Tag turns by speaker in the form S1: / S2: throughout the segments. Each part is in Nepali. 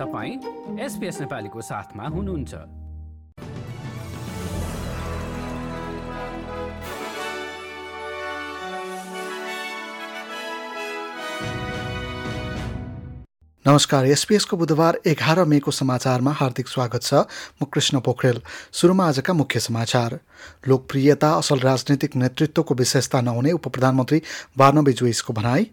S1: तपाईँ एसपिएस नेपालीको साथमा हुनुहुन्छ।
S2: नमस्कार एसपिएसको बुधबार एघार मेको समाचारमा हार्दिक स्वागत छ। म कृष्ण पोखरेल। सुरुमा आजका मुख्य समाचार। लोकप्रियता असल राजनीतिक नेतृत्वको विशेषता नहुने उप प्रधानमन्त्री बार्नबी जोइसको भनाई।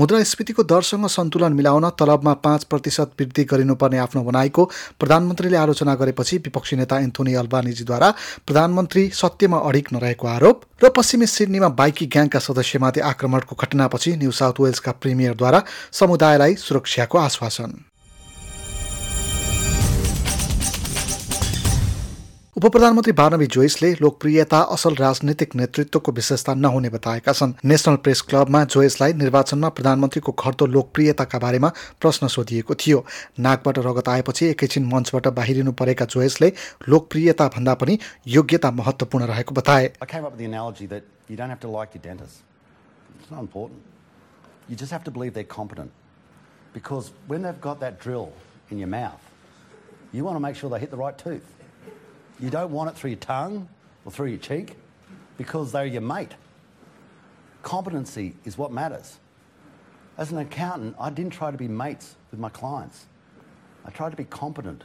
S2: मुद्रास्फीतिको दरसँग सन्तुलन मिलाउन तलबमा पाँच प्रतिशत वृद्धि गरिनुपर्ने आफ्नो भनाइको प्रधानमन्त्रीले आलोचना गरेपछि विपक्षी नेता एन्थोनी अल्बानिजीद्वारा प्रधानमन्त्री सत्यमा अडिक नरहेको आरोप र पश्चिमी सिडनीमा बाइकी ग्याङका सदस्यमाथि आक्रमणको घटनापछि न्यू साउथ वेल्सका प्रिमियरद्वारा समुदायलाई सुरक्षाको आश्वासन। उप प्रधानमन्त्री बार्नबी जोइसले लोकप्रियता असल राजनीतिक नेतृत्वको विशेषता नहुने बताएका छन्। नेसनल प्रेस क्लबमा जोइसलाई निर्वाचनमा प्रधानमन्त्रीको घट्दो लोकप्रियताका बारेमा प्रश्न सोधिएको थियो। नाकबाट रगत आएपछि एकैछिन मञ्चबाट बाहिरिनु परेका जोइसले लोकप्रियता भन्दा पनि योग्यता महत्त्वपूर्ण रहेको बताए।
S3: You want to make sure they hit the right tooth. You don't want it through your tongue or through your cheek because they're your mate. Competency is what matters. As an accountant, I didn't try to be mates with my clients. I tried to be competent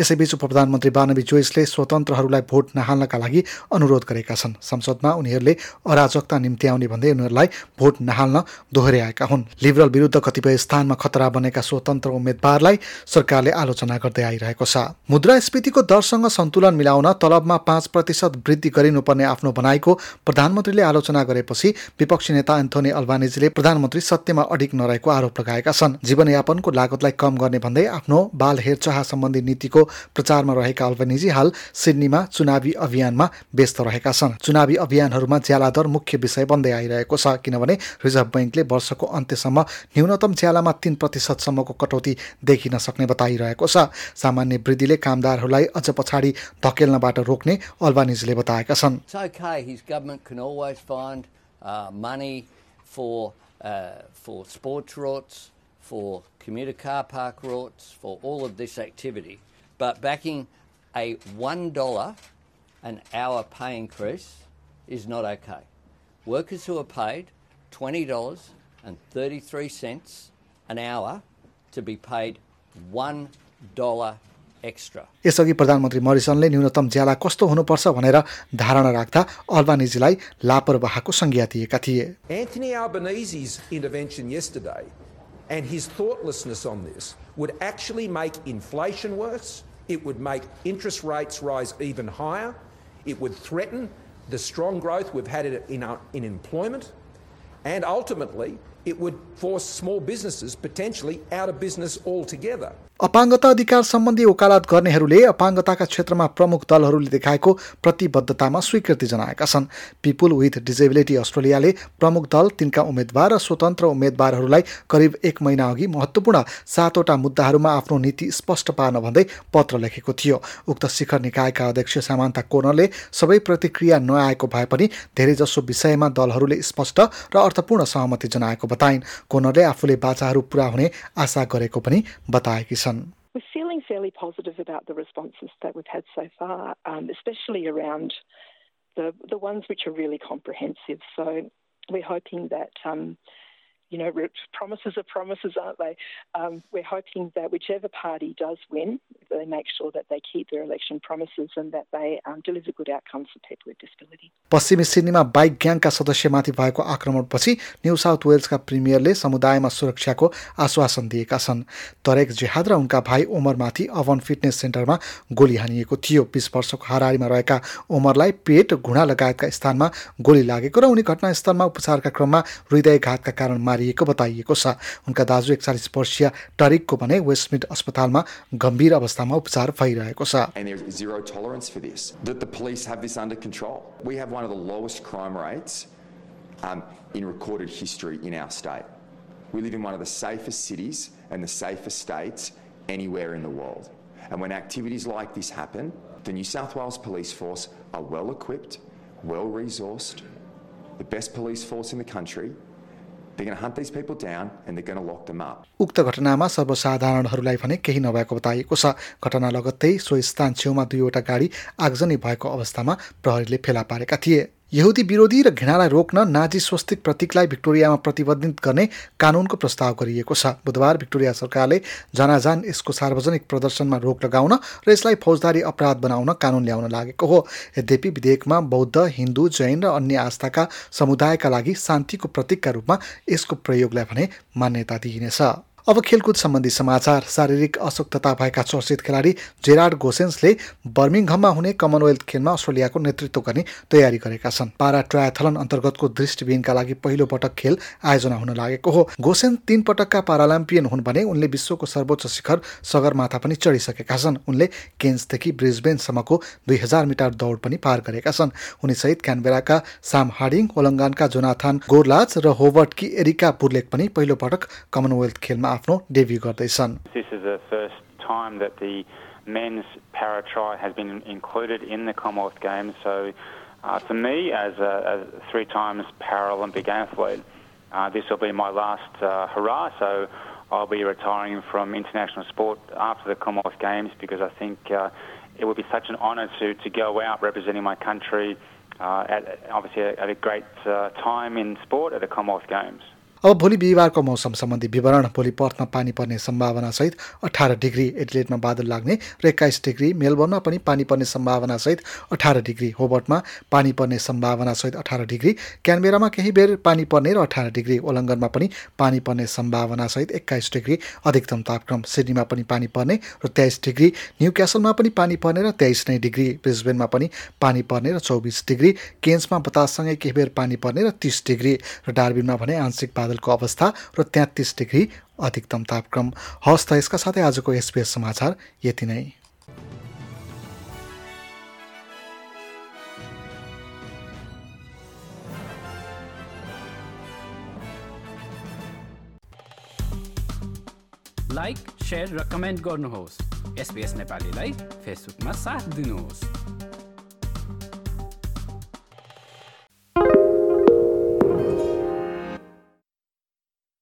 S2: यसैबीच उप प्रधानमन्त्री बानवी जोइसले स्वतन्त्रहरूलाई भोट नहाल्नका लागि अनुरोध गरेका छन्। संसदमा उनीहरूले अराजकता निम्ति आउने भन्दै उनीहरूलाई भोट नहाल्न दोहोऱ्याएका हुन्। लिबरल विरुद्ध कतिपय स्थानमा खतरा बनेका स्वतन्त्र उम्मेद्वारलाई सरकारले आलोचना गर्दै आइरहेको छ। मुद्रास्फीतिको दरसँग सन्तुलन मिलाउन तलबमा पाँच प्रतिशत वृद्धि गरिनुपर्ने आफ्नो भनाइको प्रधानमन्त्रीले आलोचना गरेपछि विपक्षी नेता एन्थोनी अल्बानिजीले प्रधानमन्त्री सत्यमा अडिक नरहेको आरोप लगाएका छन्। जीवनयापनको लागतलाई कम गर्ने भन्दै आफ्नो बाल हेरचाह सम्बन्धी नीतिको प्रचारमा रहेका अल्बनिजी हाल सिडनीमा चुनावी अभियानमा व्यस्त रहेका छन्। चुनावी अभियानहरूमा ज्याला दर मुख्य विषय बन्दै आइरहेको छ किनभने रिजर्भ ब्याङ्कले वर्षको अन्त्यसम्म न्यूनतम ज्यालामा तिन प्रतिशतसम्मको कटौती देखिन सक्ने बताइरहेको छ। सामान्य वृद्धिले कामदारहरूलाई अझ पछाडि धकेल्नबाट रोक्ने अल्बानिजले बताएका छन्।
S4: For commuter car park routes, for all of this activity. But backing a $1 an hour pay increase is not okay. Workers who are paid $20.33 an hour to be paid $1 extra.
S2: यसअघि प्रधानमन्त्री मरिसनले न्यूनतम ज्याला कस्तो हुनुपर्छ भनेर धारणा राख्दा अल्बानिजीलाई लापरवाहको संज्ञा दिएका थिए
S5: Anthony Albanese's intervention yesterday and his thoughtlessness on this would actually make inflation worse. It would make interest rates rise even higher. It would threaten the strong growth we've had in, in employment. And ultimately, it would force small businesses potentially out of business altogether.
S2: अपाङ्गता अधिकार सम्बन्धी वकालत गर्नेहरूले अपाङ्गताका क्षेत्रमा प्रमुख दलहरूले देखाएको प्रतिबद्धतामा स्वीकृति जनाएका छन्। पिपुल विथ डिजेबिलिटी अस्ट्रेलियाले प्रमुख दल तिनका उम्मेद्वार र स्वतन्त्र उम्मेद्वारहरूलाई करिब एक महिना अघि महत्त्वपूर्ण सातवटा मुद्दाहरूमा आफ्नो नीति स्पष्ट पार्न भन्दै पत्र लेखेको थियो। उक्त शिखर निकायका अध्यक्ष सामान्ता कोनरले सबै प्रतिक्रिया नआएको भए पनि धेरैजसो विषयमा दलहरूले स्पष्ट र अर्थपूर्ण सहमति जनाएको बताइन् कोनरले आफूले बाचाहरू पुरा हुने आशा गरेको पनि बताएकी छन्
S6: We're feeling fairly positive about the responses that we've had so far, um, especially around the the ones which are really comprehensive. So we're hoping that um, you know, promises are promises, aren't they? Um, we're hoping that whichever party does win, they make sure that they keep their election promises and that they um, deliver good outcomes for people with disability.
S2: पश्चिमी सिडनीमा बाइक ग्याङका सदस्यमाथि भएको आक्रमणपछि न्यू साउथ वेल्सका प्रिमियरले समुदायमा सुरक्षाको आश्वासन दिएका छन् तरेक जेहाद र उनका भाइ ओमरमाथि अवन फिटनेस सेन्टरमा गोली हानिएको थियो बिस वर्षको हारारीमा रहेका ओमरलाई पेट घुँडा लगायतका स्थानमा गोली लागेको र उनी घटनास्थलमा उपचारका क्रममा हृदयघातका कारण मारिएको बताइएको छ उनका दाजु एकचालिस वर्षीय टरिकको भने वेस्टमिड अस्पतालमा गम्भीर अवस्थामा उपचार भइरहेको छ
S7: And there's zero tolerance for this. That the police have this under control. We have one of the lowest crime rates um, in recorded history in our state. We live in one of the safest cities and the safest states anywhere in the world. And when activities like this happen, the New South Wales Police Force are well equipped, well resourced, the best police force in the country,
S2: उक्त घटनामा सर्वसाधारणहरूलाई भने केही नभएको बताइएको छ। घटना लगत्तै सो स्थान छेउमा दुईवटा गाडी आगजनी भएको अवस्थामा प्रहरीले फेला पारेका थिए। यहुदी विरोधी र घृणालाई रोक्न नाजी स्वस्तिक प्रतीकलाई भिक्टोरियामा प्रतिबन्धित गर्ने कानुनको प्रस्ताव गरिएको छ। बुधबार भिक्टोरिया सरकारले जनाजान यसको सार्वजनिक प्रदर्शनमा रोक लगाउन र यसलाई फौजदारी अपराध बनाउन कानुन ल्याउन लागेको हो। यद्यपि विधेयकमा बौद्ध हिन्दू जैन र अन्य आस्थाका समुदायका लागि शान्तिको प्रतीकका रूपमा यसको प्रयोगलाई भने मान्यता दिइनेछ। अब खेलकुद सम्बन्धी समाचार। शारीरिक अशक्तता भएका चर्चित खेलाडी जेराड गोसेन्सले बर्मिङहममा हुने कमनवेल्थ खेलमा अस्ट्रेलियाको नेतृत्व गर्ने तयारी गरेका छन्। पारा ट्रायथलन अन्तर्गतको दृष्टिविहीनका लागि पहिलो पटक खेल आयोजना हुन लागेको हो। गोसेन तीन पटकका पारालाम्पियन हुन् भने उनले विश्वको सर्वोच्च शिखर सगरमाथा पनि चढिसकेका छन्। उनले केन्सदेखि ब्रिजबेनसम्मको दुई हजार मिटर दौड पनि पार गरेका छन्। उनीसहित क्यानबेराका साम हार्डिङ ओलङ्गानका जोनाथान गोरलाज र होवर्टकी एरिका पुर्लेक पनि पहिलो पटक कमनवेल्थ खेलमा आफ्नो डेब्यू गर्दैछन्
S8: This is the first time that the men's para tri has been included in the Commonwealth Games. So, uh, for me, as a, a three times Paralympic athlete, uh, this will be my last uh, hurrah. So, I'll be retiring from international sport after the Commonwealth Games because I think uh, it would be such an honour to, to go out representing my country uh, at obviously at a great uh, time in sport at the Commonwealth Games.
S2: अब भोलि बिहिबारको मौसम सम्बन्धी विवरण भोलि पर्थमा पानी पर्ने सम्भावनासहित अठार डिग्री एडिलेटमा बादल लाग्ने र एक्काइस डिग्री मेलबर्नमा पनि पानी पर्ने सम्भावनासहित अठार डिग्री होबर्टमा पानी पर्ने सम्भावनासहित अठार डिग्री क्यानबेरामा केही बेर पानी पर्ने र अठार डिग्री ओलङ्गनमा पनि पानी पर्ने सम्भावनासहित एक्काइस डिग्री अधिकतम तापक्रम सिडनीमा पनि पानी पर्ने र तेइस डिग्री न्यू क्यासलमा पनि पानी पर्ने र तेइस नै डिग्री ब्रिजबेनमा पनि पानी पर्ने र चौबिस डिग्री केन्समा बताससँगै केही बेर पानी पर्ने र तिस डिग्री र डार्बिनमा भने आंशिक बादलको अवस्था र तेत्तिस डिग्री अधिकतम तापक्रम। हवस् त यसका साथै आजको एसपिएस समाचार यति नै।
S1: लाइक सेयर र कमेन्ट गर्नुहोस्। एसपिएस नेपालीलाई फेसबुकमा साथ दिनुहोस्।